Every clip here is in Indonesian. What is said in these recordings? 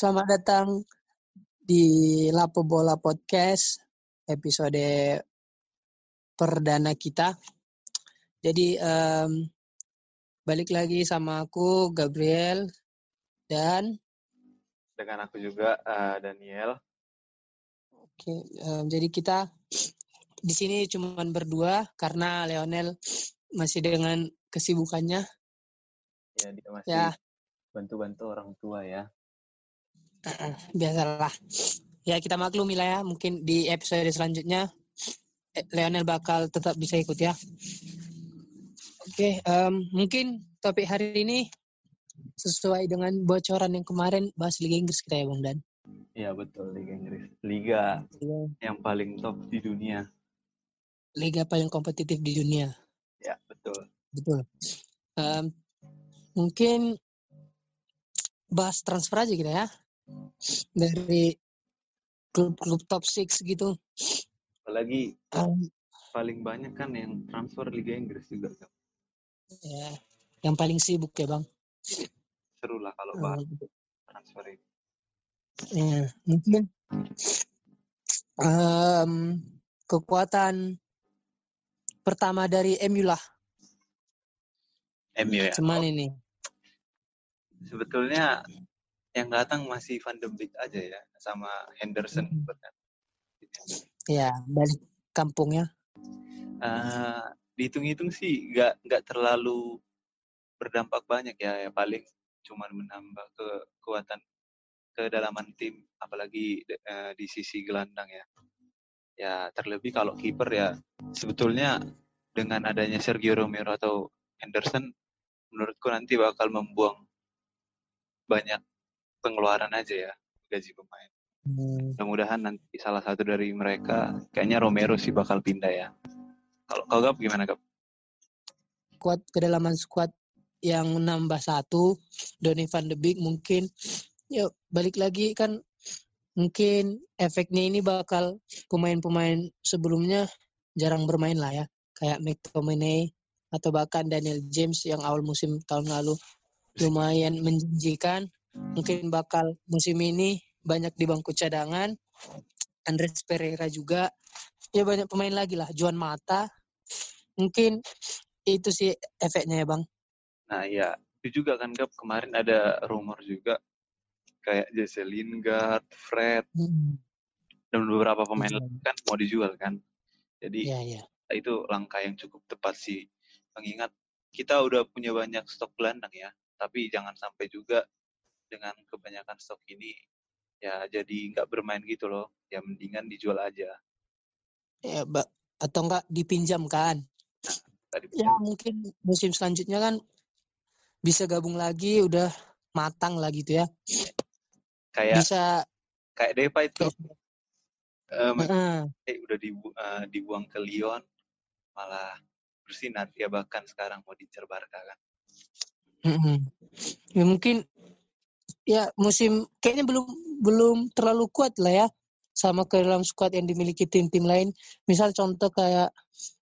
selamat datang di Lapo Bola Podcast episode perdana kita. Jadi um, balik lagi sama aku Gabriel dan dengan aku juga uh, Daniel. Oke, um, jadi kita di sini cuma berdua karena Leonel masih dengan kesibukannya. Ya, dia masih ya. bantu-bantu orang tua ya biasalah. Ya kita maklumi lah ya, mungkin di episode selanjutnya eh, Leonel bakal tetap bisa ikut ya. Oke, um, mungkin topik hari ini sesuai dengan bocoran yang kemarin bahas Liga Inggris kita ya Bang Dan. Iya betul Liga Inggris. Liga ya. yang paling top di dunia. Liga paling kompetitif di dunia. Ya betul. Betul. Um, mungkin bahas transfer aja kita ya dari klub-klub top 6 gitu. Apalagi um, paling banyak kan yang transfer Liga Inggris juga kan. Ya, yang paling sibuk ya bang. Seru lah kalau um, bahas transfer ini. Ya, mungkin um, kekuatan pertama dari MU lah. MU ya. Cuman oh. ini. Sebetulnya yang datang masih Van de Beek aja ya sama Henderson hmm. Ya, balik kampung ya. Uh, dihitung-hitung sih nggak nggak terlalu berdampak banyak ya, ya paling cuma menambah ke kekuatan kedalaman tim apalagi uh, di sisi gelandang ya. Ya terlebih kalau kiper ya sebetulnya dengan adanya Sergio Romero atau Henderson menurutku nanti bakal membuang banyak pengeluaran aja ya gaji pemain. Hmm. Mudah-mudahan nanti salah satu dari mereka, kayaknya Romero sih bakal pindah ya. Kalau kau Gap gimana Gap? Kuat kedalaman squad yang nambah satu, Donny van de Beek mungkin, yuk balik lagi kan mungkin efeknya ini bakal pemain-pemain sebelumnya jarang bermain lah ya, kayak McTominay atau bahkan Daniel James yang awal musim tahun lalu lumayan menjanjikan mungkin bakal musim ini banyak di bangku cadangan. Andres Pereira juga. Ya banyak pemain lagi lah. Juan Mata. Mungkin itu sih efeknya ya Bang. Nah ya, itu juga kan Gap. Kemarin ada rumor juga. Kayak Jesse Lingard, Fred. Hmm. Dan beberapa pemain hmm. kan mau dijual kan. Jadi ya, ya. itu langkah yang cukup tepat sih. Mengingat kita udah punya banyak stok gelandang ya. Tapi jangan sampai juga dengan kebanyakan stok ini ya jadi nggak bermain gitu loh ya mendingan dijual aja. Ya mbak atau enggak dipinjamkan nah, ya mungkin musim selanjutnya kan bisa gabung lagi udah matang lah gitu ya. Kayak bisa kayak Deva itu um, uh, eh, udah dibu uh, dibuang ke Lyon malah bersinar ya bahkan sekarang mau dicer Barca kan. Uh ya mungkin ya musim kayaknya belum belum terlalu kuat lah ya sama ke dalam squad yang dimiliki tim-tim lain. Misal contoh kayak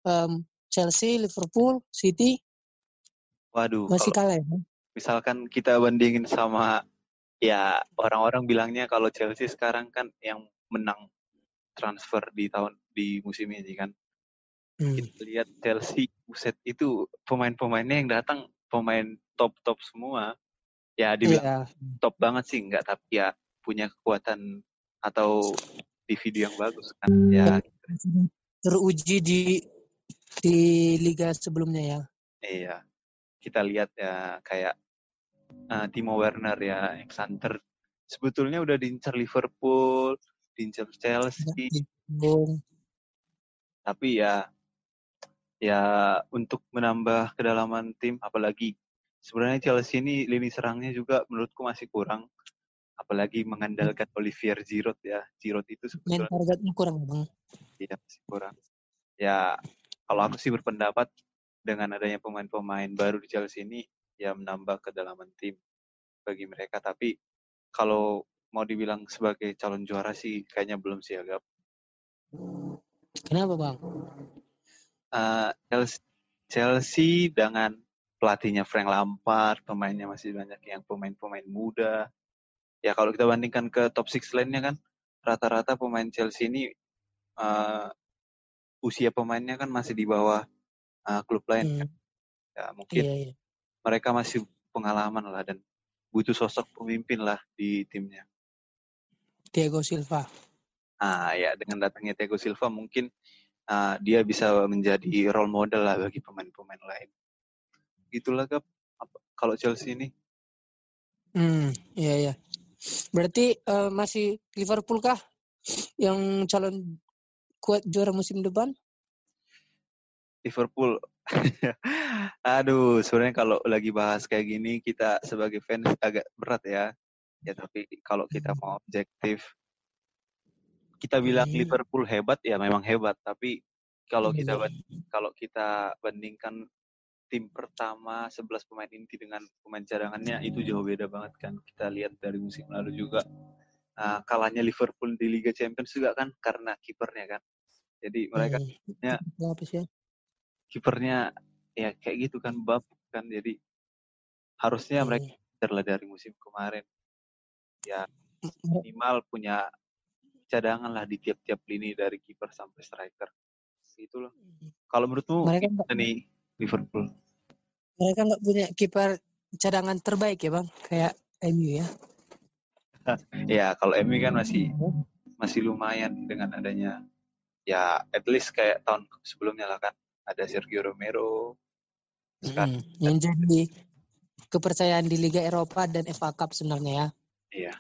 um, Chelsea, Liverpool, City. Waduh. Masih kalah ya. Misalkan kita bandingin sama ya orang-orang bilangnya kalau Chelsea sekarang kan yang menang transfer di tahun di musim ini kan. Hmm. Kita lihat Chelsea, buset itu pemain-pemainnya yang datang pemain top-top semua ya dibilang yeah. top banget sih enggak tapi ya punya kekuatan atau di video yang bagus kan. Ya teruji di di liga sebelumnya ya. Iya. Kita lihat ya kayak uh, Timo Werner ya yang santer. Sebetulnya udah diincar Liverpool diincar Chelsea. tapi ya ya untuk menambah kedalaman tim apalagi sebenarnya Chelsea ini lini serangnya juga menurutku masih kurang apalagi mengandalkan Olivier Giroud ya. Giroud itu sebetulnya Main targetnya kurang bang. Iya masih kurang. Ya kalau aku sih berpendapat dengan adanya pemain-pemain baru di Chelsea ini ya menambah kedalaman tim bagi mereka. Tapi kalau mau dibilang sebagai calon juara sih kayaknya belum sih agak kenapa bang? Uh, Chelsea, Chelsea dengan pelatihnya Frank Lampard, pemainnya masih banyak yang pemain-pemain muda. ya kalau kita bandingkan ke top six lainnya kan rata-rata pemain Chelsea ini uh, usia pemainnya kan masih di bawah uh, klub lain. Hmm. Ya mungkin iya, iya. mereka masih pengalaman lah dan butuh sosok pemimpin lah di timnya. Thiago Silva. Ah ya dengan datangnya Thiago Silva mungkin uh, dia bisa menjadi role model lah bagi pemain-pemain lain. Itulah kap kalau Chelsea ini. Hmm, iya iya. Berarti uh, masih Liverpool kah yang calon kuat juara musim depan? Liverpool. Aduh, sebenarnya kalau lagi bahas kayak gini kita sebagai fans agak berat ya. Ya tapi kalau kita mau objektif kita bilang hmm. Liverpool hebat ya memang hebat tapi kalau kita hmm. kalau kita bandingkan tim pertama 11 pemain inti dengan pemain cadangannya itu jauh beda banget kan kita lihat dari musim lalu juga nah, kalahnya Liverpool di Liga Champions juga kan karena kipernya kan jadi mereka hmm. ya, kipernya ya kayak gitu kan bab kan jadi harusnya hmm. mereka belajar dari musim kemarin ya minimal punya cadangan lah di tiap-tiap lini dari kiper sampai striker. Itulah. Kalau menurutmu mereka nih Liverpool? Mereka nggak punya kiper cadangan terbaik ya bang, kayak MU ya. ya kalau MU kan masih masih lumayan dengan adanya ya at least kayak tahun sebelumnya lah kan ada Sergio Romero. Sekarang, hmm, yang jadi kepercayaan di Liga Eropa dan FA Cup sebenarnya ya. Iya.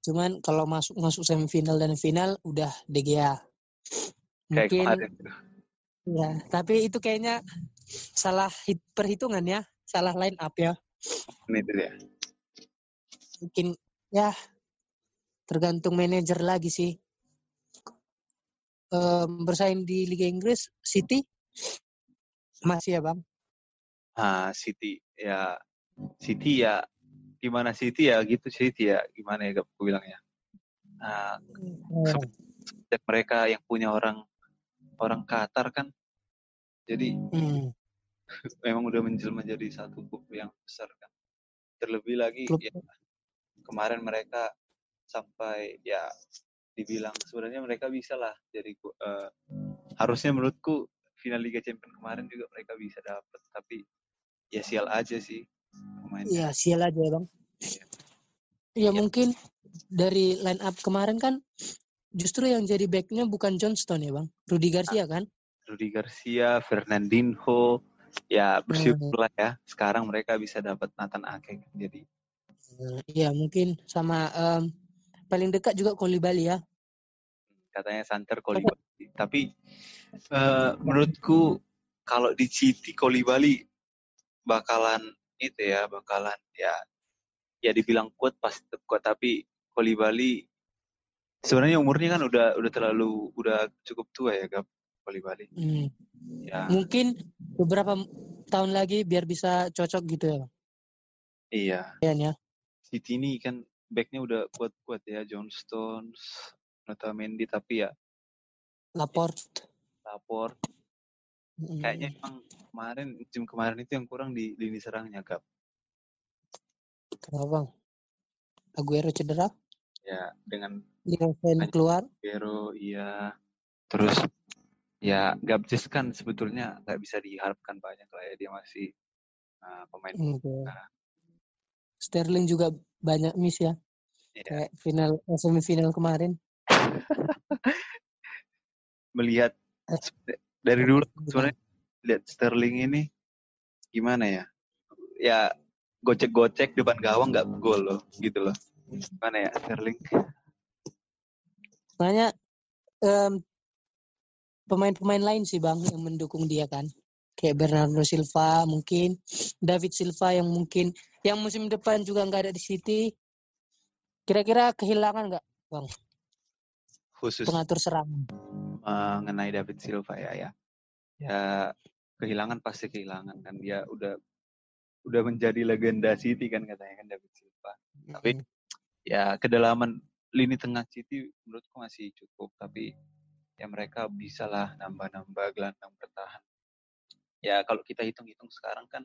Cuman kalau masuk masuk semifinal dan final udah DGA. Mungkin ya, tapi itu kayaknya salah hit, perhitungan ya, salah line up ya. Ini dia. Mungkin ya tergantung manajer lagi sih. Um, bersaing di Liga Inggris City masih ya bang? Ah City ya City ya gimana City ya gitu City ya gimana ya aku bilang ya nah hmm. mereka yang punya orang orang Qatar kan. Jadi hmm. memang udah menjelma menjadi satu klub yang besar kan. Terlebih lagi ya, kemarin mereka sampai ya dibilang sebenarnya mereka bisa lah jadi uh, harusnya menurutku final Liga Champions kemarin juga mereka bisa dapat tapi ya sial aja sih Iya, sial aja ya, Bang. Iya, ya, mungkin dari line up kemarin kan justru yang jadi backnya bukan Johnston ya, Bang. Rudy Garcia kan? Rudy Garcia, Fernandinho, ya bersyukurlah ya. Sekarang mereka bisa dapat Nathan Ake jadi. Iya, mungkin sama um, paling dekat juga Kolibali ya. Katanya Santer Kolibali. Tapi uh, menurutku kalau di City Kolibali bakalan itu ya bakalan ya ya dibilang kuat pasti kuat tapi Bali sebenarnya umurnya kan udah udah terlalu udah cukup tua ya Gap Bali hmm. ya mungkin beberapa tahun lagi biar bisa cocok gitu ya iya iya ya City ini kan backnya udah kuat-kuat ya John Stones Mendy tapi ya Laporte Laporte hmm. kayaknya emang kemarin musim kemarin itu yang kurang di lini serangnya Kap. Kenapa bang? Aguero cedera? Ya dengan Liverpool keluar. Aguero iya. Terus ya Gabjes kan sebetulnya nggak bisa diharapkan banyak lah ya dia masih uh, pemain. Okay. Nah. Sterling juga banyak miss ya. Yeah. Kayak final eh, semifinal kemarin. Melihat eh. dari dulu sebenarnya lihat Sterling ini gimana ya? Ya gocek-gocek depan gawang nggak gol loh, gitu loh. Gimana ya Sterling? Banyak um, pemain-pemain lain sih bang yang mendukung dia kan. Kayak Bernardo Silva mungkin, David Silva yang mungkin yang musim depan juga nggak ada di City. Kira-kira kehilangan nggak bang? Khusus pengatur serangan. Mengenai David Silva ya ya ya kehilangan pasti kehilangan kan dia udah udah menjadi legenda City kan katanya kan David Silva. Mm-hmm. Tapi ya kedalaman lini tengah City menurutku masih cukup tapi ya mereka bisa lah nambah-nambah gelandang bertahan. Ya kalau kita hitung-hitung sekarang kan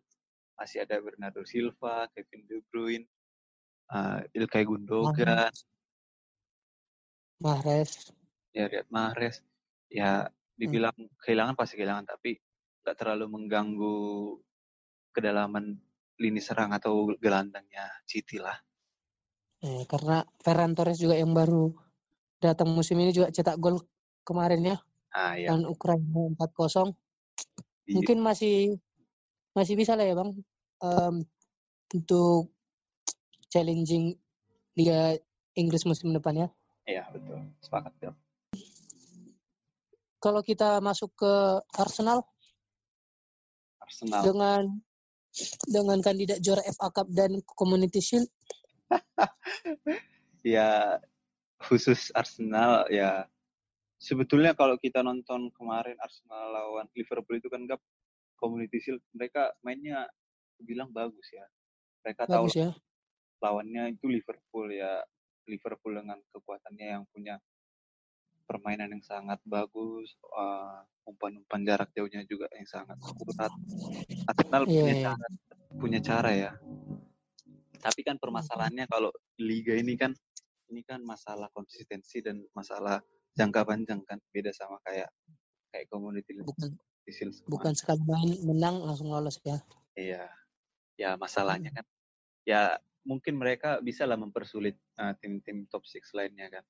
masih ada Bernardo Silva, Kevin De Bruyne, uh, Ilkay Gundogan, Mahrez. ya Riyad Mahrez. Ya dibilang hmm. kehilangan pasti kehilangan tapi nggak terlalu mengganggu kedalaman lini serang atau gelandangnya City lah. Eh, karena Ferran Torres juga yang baru datang musim ini juga cetak gol kemarin ya. Ah, iya. Dan Ukraina 4-0. Iya. Mungkin masih masih bisa lah ya bang um, untuk challenging Liga Inggris musim depan ya. Iya betul, sepakat ya. Kalau kita masuk ke Arsenal, Arsenal dengan dengan kandidat juara FA Cup dan Community Shield. ya khusus Arsenal ya sebetulnya kalau kita nonton kemarin Arsenal lawan Liverpool itu kan gak Community Shield mereka mainnya bilang bagus ya. Mereka bagus tahu ya. lawannya itu Liverpool ya. Liverpool dengan kekuatannya yang punya permainan yang sangat bagus, uh, umpan-umpan jarak jauhnya juga yang sangat akurat. Arsenal yeah, punya yeah. cara, punya cara ya. Tapi kan permasalahannya kalau liga ini kan ini kan masalah konsistensi dan masalah jangka panjang kan beda sama kayak kayak community bukan bukan sekali main menang langsung lolos ya iya ya masalahnya hmm. kan ya mungkin mereka bisa lah mempersulit uh, tim-tim top six lainnya kan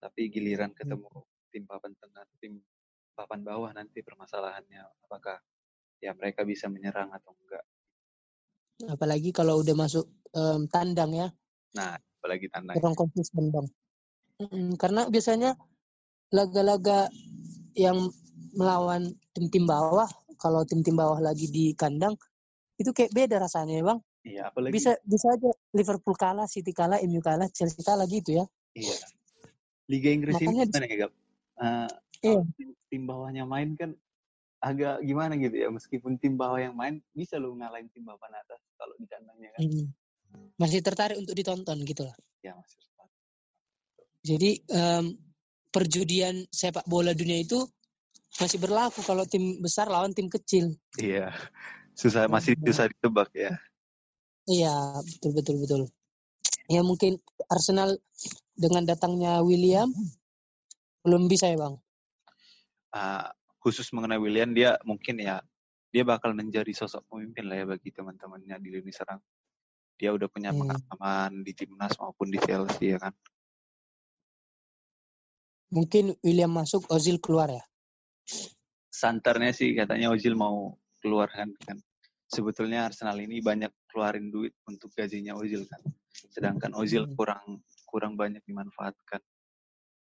tapi giliran hmm. ketemu hmm. tim papan tengah tim papan bawah nanti permasalahannya apakah ya mereka bisa menyerang atau enggak apalagi kalau udah masuk um, tandang ya. Nah apalagi tandang kurang konsisten bang. Hmm, karena biasanya laga-laga yang melawan tim-tim bawah kalau tim-tim bawah lagi di kandang itu kayak beda rasanya ya bang. Iya apalagi bisa bisa aja Liverpool kalah City kalah MU kalah Chelsea kalah gitu ya. Iya. Liga Inggris Makanya ini gimana ya uh, iya. tim, tim bawahnya main kan agak gimana gitu ya meskipun tim bawah yang main bisa lo ngalahin tim papan atas kalau di kandangnya kan hmm. masih tertarik untuk ditonton gitu lah ya masih tertarik jadi um, perjudian sepak bola dunia itu masih berlaku kalau tim besar lawan tim kecil iya susah masih susah ditebak ya. Iya, betul betul betul. Ya mungkin Arsenal dengan datangnya William belum bisa ya, Bang. Uh, khusus mengenai William dia mungkin ya dia bakal menjadi sosok pemimpin lah ya bagi teman-temannya di lini serang. Dia udah punya hmm. pengalaman di timnas maupun di Chelsea ya kan. Mungkin William masuk, Ozil keluar ya? Santarnya sih katanya Ozil mau keluar kan kan sebetulnya Arsenal ini banyak keluarin duit untuk gajinya Ozil kan sedangkan Ozil hmm. kurang kurang banyak dimanfaatkan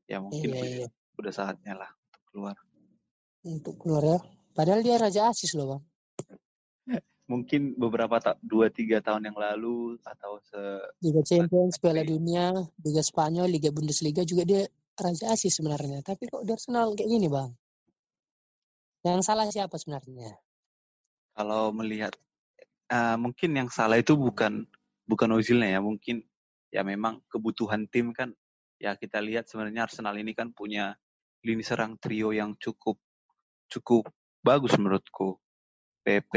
ya mungkin iya, iya. udah saatnya lah untuk keluar untuk keluar ya. Padahal dia raja asis loh bang. Mungkin beberapa ta dua tiga tahun yang lalu atau se Liga Champions Piala Dunia Liga Spanyol Liga Bundesliga juga dia raja asis sebenarnya. Tapi kok di Arsenal kayak gini bang? Yang salah siapa sebenarnya? Kalau melihat uh, mungkin yang salah itu bukan bukan Ozilnya ya, mungkin ya memang kebutuhan tim kan. Ya kita lihat sebenarnya Arsenal ini kan punya lini serang trio yang cukup cukup bagus menurutku. PP,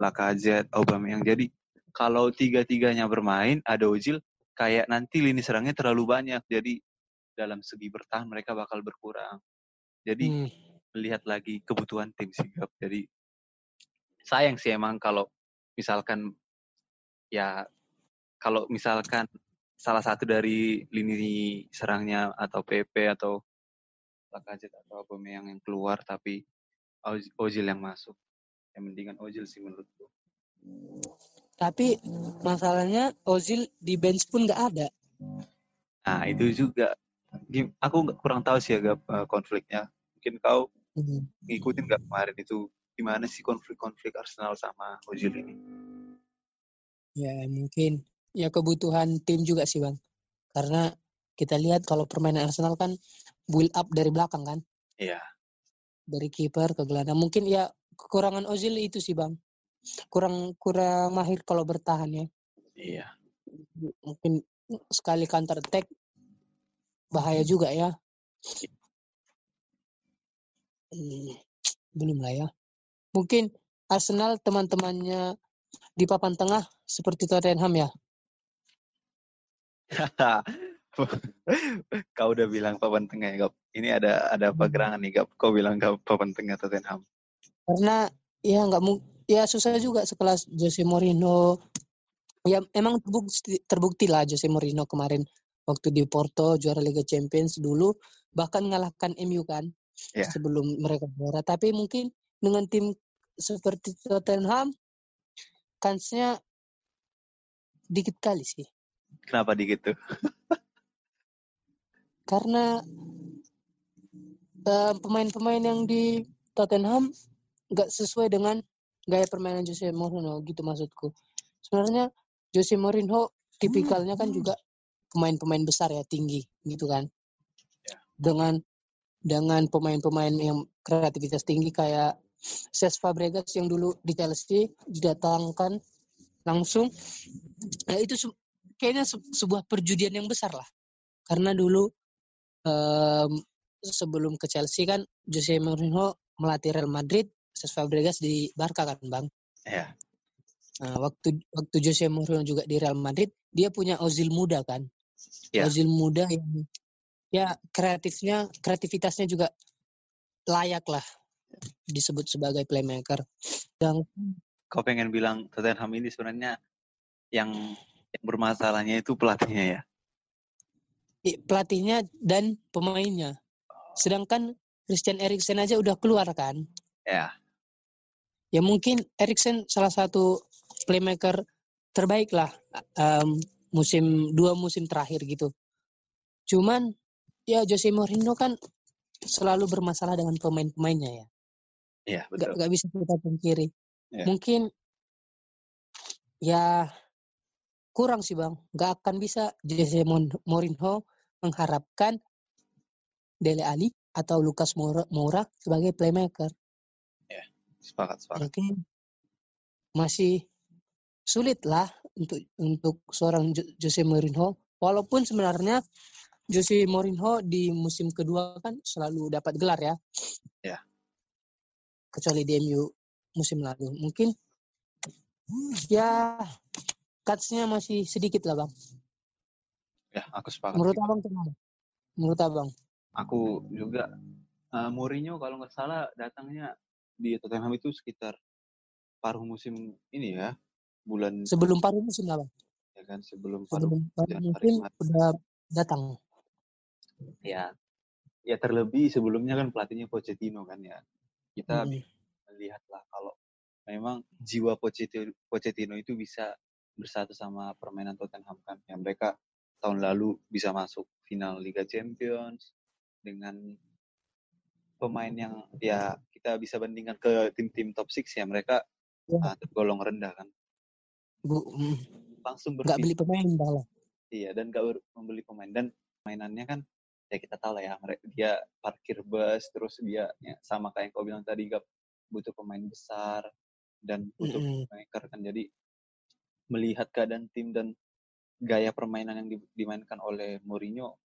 Lacazette, Aubameyang. Jadi kalau tiga-tiganya bermain ada Ozil kayak nanti lini serangnya terlalu banyak. Jadi dalam segi bertahan mereka bakal berkurang. Jadi hmm. melihat lagi kebutuhan tim sigap. Jadi sayang sih emang kalau misalkan ya kalau misalkan salah satu dari lini serangnya atau PP atau Lacazette atau apa yang keluar tapi Ozil yang masuk. Yang mendingan Ozil sih menurutku. Tapi masalahnya Ozil di bench pun nggak ada. Nah itu juga. Aku kurang tahu sih agak uh, konfliknya. Mungkin kau hmm. ngikutin nggak kemarin itu gimana sih konflik-konflik Arsenal sama Ozil ini? Ya mungkin ya kebutuhan tim juga sih bang. Karena kita lihat kalau permainan Arsenal kan build up dari belakang kan. Iya. Dari kiper ke gelandang. Mungkin ya kekurangan Ozil itu sih bang. Kurang kurang mahir kalau bertahan ya. Iya. Mungkin sekali counter attack bahaya juga ya. Hmm, belum lah ya mungkin Arsenal teman-temannya di papan tengah seperti Tottenham ya. Kau udah bilang papan tengah ya, Gap. Ini ada ada apa Hmm. gerangan nih, Gap? Kau bilang Gap papan tengah Tottenham. Karena ya nggak ya susah juga sekelas Jose Mourinho. Ya emang terbukti, terbukti lah Jose Mourinho kemarin waktu di Porto juara Liga Champions dulu bahkan ngalahkan MU kan Ya. sebelum mereka juara. Tapi mungkin dengan tim seperti Tottenham kansnya dikit kali sih. Kenapa dikit tuh? Karena eh, pemain-pemain yang di Tottenham nggak sesuai dengan gaya permainan Jose Mourinho gitu maksudku. Sebenarnya Jose Mourinho tipikalnya kan juga pemain-pemain besar ya tinggi gitu kan. Ya. Dengan dengan pemain-pemain yang kreativitas tinggi kayak Cesc Fabregas yang dulu di Chelsea didatangkan langsung ya itu se- kayaknya se- sebuah perjudian yang besar lah karena dulu em, sebelum ke Chelsea kan Jose Mourinho melatih Real Madrid Cesc Fabregas di Barca kan bang Ya. Nah, waktu waktu Jose Mourinho juga di Real Madrid dia punya Ozil muda kan Ya. Ozil muda yang ya kreatifnya kreativitasnya juga layak lah disebut sebagai playmaker yang Kau pengen bilang Tottenham ini sebenarnya yang yang bermasalahnya itu pelatihnya ya. Pelatihnya dan pemainnya. Sedangkan Christian Eriksen aja udah keluar kan. Ya. Ya mungkin Eriksen salah satu playmaker terbaik lah em, musim dua musim terakhir gitu. Cuman ya Jose Mourinho kan selalu bermasalah dengan pemain-pemainnya ya. Iya, Gak, betul. gak bisa kita pungkiri. Ya. Mungkin ya kurang sih bang. Gak akan bisa Jose Mourinho mengharapkan Dele Ali atau Lucas Moura, Moura sebagai playmaker. Sepakat, sepakat. Mungkin masih sulit lah untuk untuk seorang Jo- Jose Mourinho. Walaupun sebenarnya Jose Mourinho di musim kedua kan selalu dapat gelar ya. Ya. Kecuali di MU musim lalu. Mungkin ya cuts-nya masih sedikit lah bang. Ya, aku sepakat. Menurut abang gimana? Menurut abang? Aku juga eh, Mourinho kalau nggak salah datangnya di Tottenham itu sekitar paruh musim ini ya, bulan Sebelum paruh musim lah bang. ya kan sebelum paruh Sebelum paruh Januari musim kemarin. udah datang. ya ya terlebih sebelumnya kan pelatihnya Pochettino kan ya kita Mm. melihatlah kalau memang jiwa Pochettino, Pochettino itu bisa bersatu sama permainan Tottenham kan yang mereka tahun lalu bisa masuk final Liga Champions dengan pemain yang ya kita bisa bandingkan ke tim-tim top 6 ya mereka Ya. ah, tergolong rendah kan Bu, mm, langsung nggak berpindah beli pemain malah. Iya, dan gak membeli pemain. Dan mainannya kan, ya kita tahu lah ya, mereka, dia parkir bus, terus dia ya, sama kayak yang kau bilang tadi, gak butuh pemain besar, dan butuh Mm-mm. playmaker kan. Jadi, melihat keadaan tim dan gaya permainan yang di- dimainkan oleh Mourinho,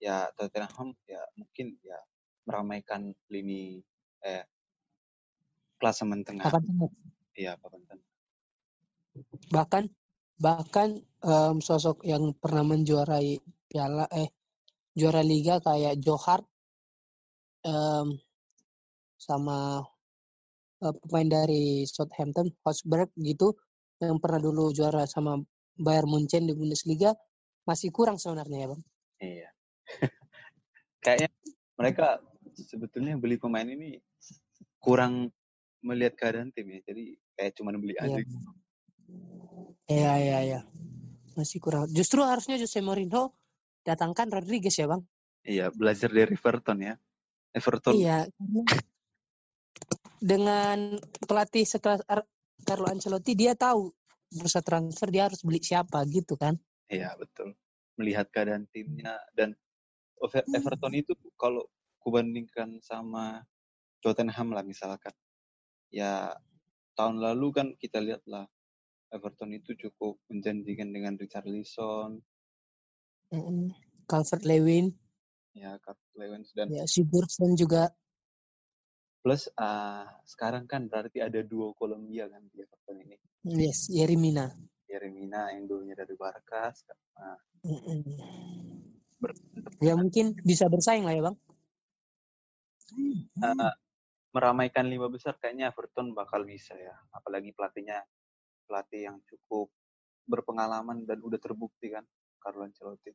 ya Tottenham ya mungkin ya meramaikan lini eh, klasemen tengah. Akan tengok. Iya, papan tengah. bahkan bahkan em, sosok yang pernah menjuarai piala eh juara liga kayak Joe Hart em, sama eh, pemain dari Southampton Hotspur gitu yang pernah dulu juara sama Bayern Munchen di Bundesliga masih kurang sebenarnya ya bang Iya. Kayaknya mereka sebetulnya beli pemain ini kurang melihat keadaan tim ya. Jadi kayak cuma beli aja. Iya. iya iya iya masih kurang justru harusnya Jose Mourinho datangkan Rodriguez ya bang Iya, belajar dari Everton ya. Everton Iya, dengan pelatih sekelas Carlo Ancelotti dia tahu bursa transfer dia harus beli siapa gitu kan. Iya, betul. Melihat keadaan timnya dan Over- Everton itu kalau kubandingkan sama Tottenham lah misalkan. Ya tahun lalu kan kita lihat lah Everton itu cukup menjanjikan dengan Richarlison, Mm-mm. Calvert Lewin, ya Kurt Lewins dan ya Sigurdsson juga. Plus ah, sekarang kan berarti ada duo Kolombia kan di Everton ini. Yes, Yerimina. Yerry Mina yang dulunya dari Barca. Nah, Mm-mm. ber- Ya mungkin bisa bersaing lah ya bang. eh, meramaikan lima besar kayaknya Everton bakal bisa ya. Apalagi pelatihnya pelatih yang cukup berpengalaman dan udah terbukti kan Carlo Ancelotti.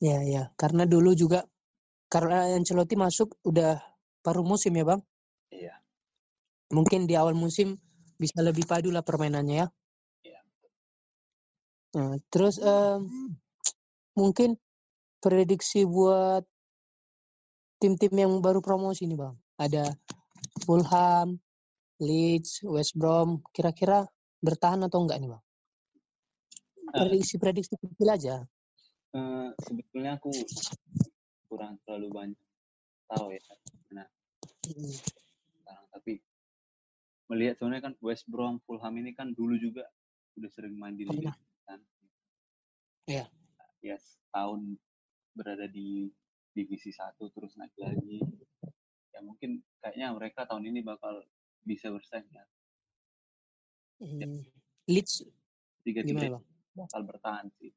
Ya ya, karena dulu juga karena Ancelotti masuk udah paruh musim ya bang. Iya. Mungkin di awal musim bisa lebih padu lah permainannya ya. Iya. Nah, terus em, mungkin prediksi buat tim-tim yang baru promosi nih bang. Ada Fulham, Leeds, West Brom. Kira-kira bertahan atau enggak nih bang? Eh. Prediksi-prediksi kecil aja. Eh, sebetulnya aku kurang terlalu banyak tahu ya nah. Sekarang tapi melihat soalnya kan West Brom Fulham ini kan dulu juga udah sering main di liga kan Iya. ya setahun berada di divisi satu terus naik lagi ya mungkin kayaknya mereka tahun ini bakal bisa bersaing ya Hmm. Leeds tiga tiga bakal bertahan sih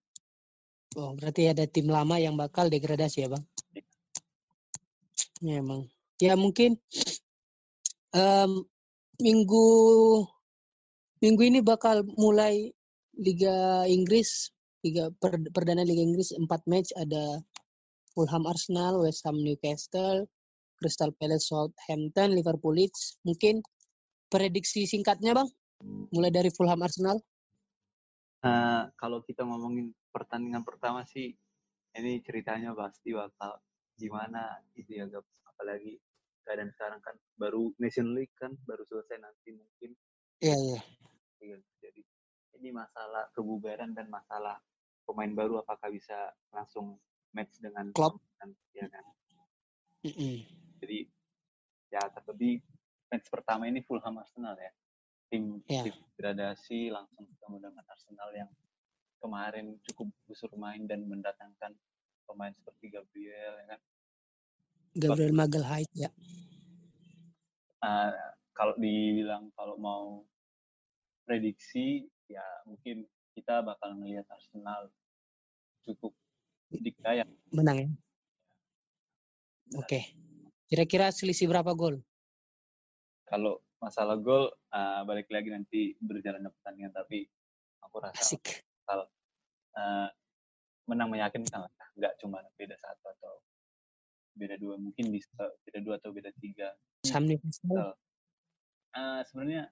Oh, berarti ada tim lama yang bakal degradasi ya, Bang? Iya. Ya, emang. Ya, mungkin em, minggu minggu ini bakal mulai Liga Inggris, Liga per- perdana Liga Inggris 4 match ada Fulham Arsenal, West Ham Newcastle, Crystal Palace Southampton, Liverpool Leeds. Mungkin prediksi singkatnya, Bang? Mulai dari Fulham Arsenal. Eh, kalau kita ngomongin pertandingan pertama sih ini ceritanya pasti bakal gimana gitu ya apalagi keadaan sekarang kan baru Nation League kan baru selesai nanti mungkin Iya, iya. Iya, jadi ini masalah kebugaran dan masalah pemain baru apakah bisa langsung match dengan Klopp. kan ya kan Mm-mm. jadi ya terlebih match pertama ini Fulham Arsenal ya tim Ya. tim gradasi langsung ketemu dengan Arsenal yang kemarin cukup busur main dan mendatangkan pemain seperti Gabriel ya kan Gabriel Magalhaes ya. Ah, kalau dibilang kalau mau prediksi ya mungkin kita bakal ngelihat Arsenal cukup dikdaya Menang ya. Oke. Kira-kira selisih berapa gol? kalau masalah gol ah, balik lagi nanti berjalannya pertandingan tapi aku rasa Asik. eh, menang meyakinkan lah nggak cuma beda satu atau beda dua mungkin bisa beda dua atau beda tiga Sam Newcastle. Eh, sebenarnya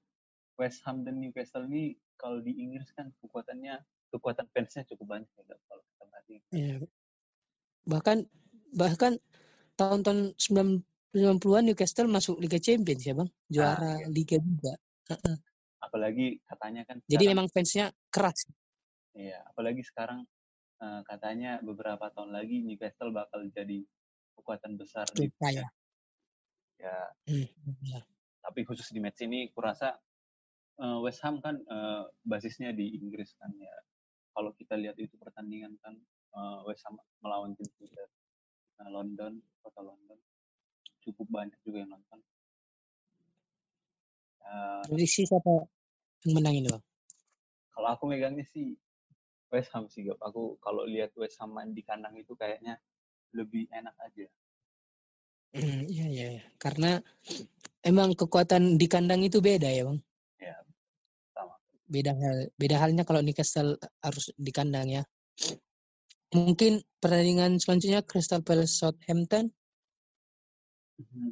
West Ham dan Newcastle ini kalau di Inggris kan kekuatannya kekuatan fansnya cukup banyak ya kalau kita perhatiin Ya. Bahkan bahkan tahun-tahun 90-an Newcastle masuk Liga Champions ya, Bang. Juara iya. Liga juga. apalagi katanya kan Jadi sekarang- memang fansnya keras. Iya, apalagi sekarang eh, katanya beberapa tahun lagi Newcastle bakal jadi kekuatan besar di ya. ya. Hmm, ya. Tapi khusus di match ini, kurasa eh, West Ham kan eh, basisnya di Inggris kan ya. Kalau kita lihat itu pertandingan kan eh, West Ham melawan tim dari London, kota London, cukup banyak juga yang nonton. Eh, Prediksi siapa yang menang ini, Bang? kalau aku megangnya sih West Ham sih, Gap. Aku kalau lihat West Ham main di kandang itu kayaknya lebih enak aja. Hmm, iya, iya, iya. Karena emang kekuatan di kandang itu beda ya, Bang. Ya, sama. Beda hal, beda halnya kalau Newcastle harus di kandang ya. Mungkin pertandingan selanjutnya Crystal Palace Southampton. Mhm.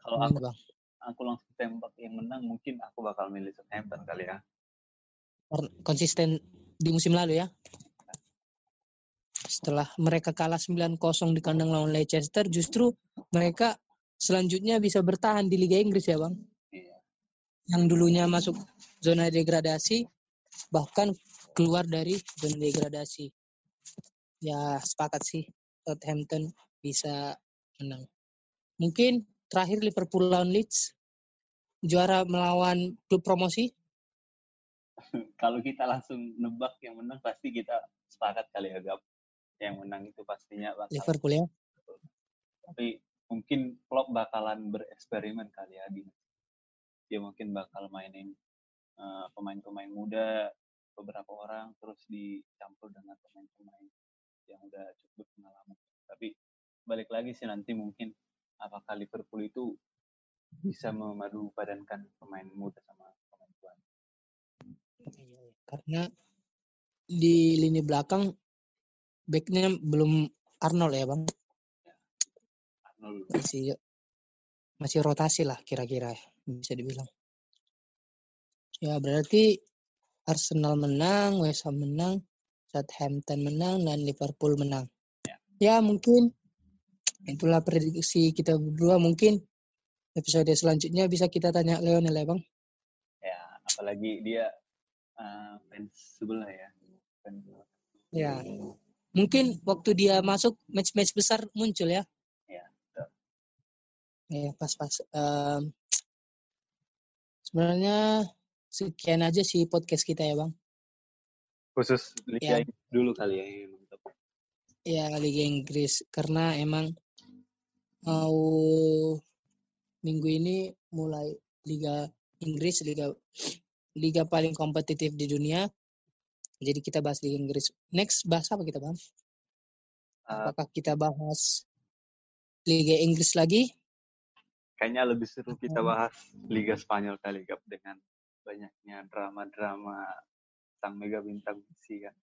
Kalau aku Bang? aku langsung tembak yang menang, mungkin aku bakal milih Southampton kali ya. Konsisten di musim lalu ya. Setelah mereka kalah 9-0 di kandang lawan Leicester, justru mereka selanjutnya bisa bertahan di Liga Inggris ya, Bang. Iya. Yang dulunya masuk zona degradasi, bahkan keluar dari zona degradasi. Ya, sepakat sih Southampton bisa menang. Mungkin terakhir Liverpool lawan Leeds, juara melawan klub promosi. Kalau kita langsung nebak yang menang, pasti kita sepakat kali ya, Gap. Yang menang itu pastinya bakal. Liverpool ya. Tapi mungkin Klopp bakalan bereksperimen kali ya di dia mungkin bakal mainin eh, pemain-pemain muda beberapa orang terus dicampur dengan pemain-pemain yang udah cukup pengalaman. Tapi balik lagi sih nanti mungkin apakah Liverpool itu bisa memadu padankan pemain muda sama pemain tua. Iya, Karena di lini belakang backnya belum Arnold ya bang. Arnold. Masih masih rotasi lah kira-kira ya, bisa dibilang. Ya berarti Arsenal menang, West Ham menang, Southampton menang, dan Liverpool menang. Ya. Ya mungkin itulah prediksi kita berdua. Mungkin episode selanjutnya bisa kita tanya Leonel ya bang. Ya, apalagi dia uh, fans sebelah ya. Fans Ya. Mungkin waktu dia masuk match-match besar muncul ya. Ya, betul. Ya pas-pas. Em, sebenarnya sekian aja sih podcast kita ya bang. Khusus Liga Ya. Dulu kali ya. Ya Liga Inggris karena emang mau minggu ini mulai Liga Inggris Liga Liga paling kompetitif di dunia. Jadi kita bahas Liga Inggris. Next bahas apa kita bang? Uh, Apakah kita bahas Liga Inggris lagi? kayaknya lebih seru kita bahas Liga Spanyol kali Gap dengan banyaknya drama-drama sang mega bintang Messi kan.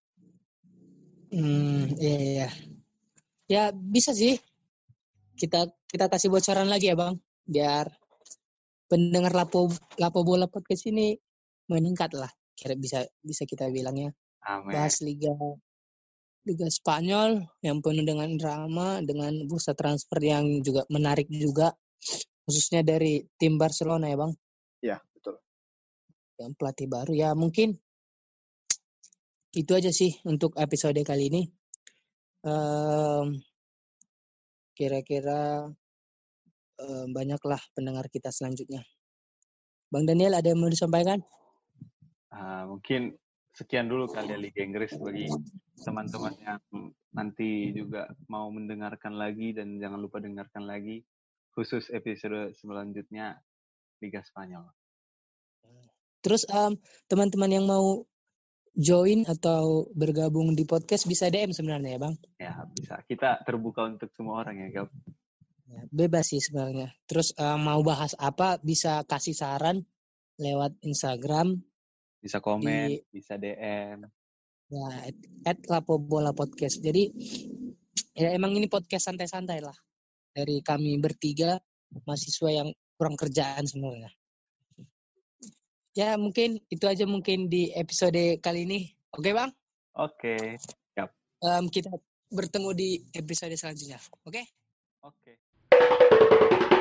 Hmm, iya, iya. Ya bisa sih. Kita kita kasih bocoran lagi ya bang, biar pendengar lapo lapo bola podcast ini meningkat lah. Kira bisa bisa kita bilangnya. Amin. Bahas liga liga Spanyol yang penuh dengan drama, dengan bursa transfer yang juga menarik juga, khususnya dari tim Barcelona ya bang, Ya, betul. yang pelatih baru ya mungkin itu aja sih untuk episode kali ini. Em, kira-kira em, banyaklah pendengar kita selanjutnya. Bang Daniel ada yang mau disampaikan? Ah, mungkin sekian dulu kali ya Liga Inggris bagi teman-teman yang nanti juga mau mendengarkan lagi dan jangan lupa dengarkan lagi khusus episode selanjutnya Liga Spanyol. Terus em, teman-teman yang mau join atau bergabung di podcast bisa DM sebenarnya ya Bang. Ya, bisa. Kita terbuka untuk semua orang ya, Gap. Ya, bebas sih sebenarnya. Terus em, mau bahas apa bisa kasih saran lewat Instagram Bisa komen, Di- bisa DM. ya at, at Lapo Bola Podcast. Jadi ya emang ini podcast santai-santai lah dari kami bertiga mahasiswa yang kurang kerjaan sebenarnya. Ya mungkin itu aja mungkin di episode kali ini. Oke bang, Oke. Em, kita bertemu di episode selanjutnya. Oke? Oke.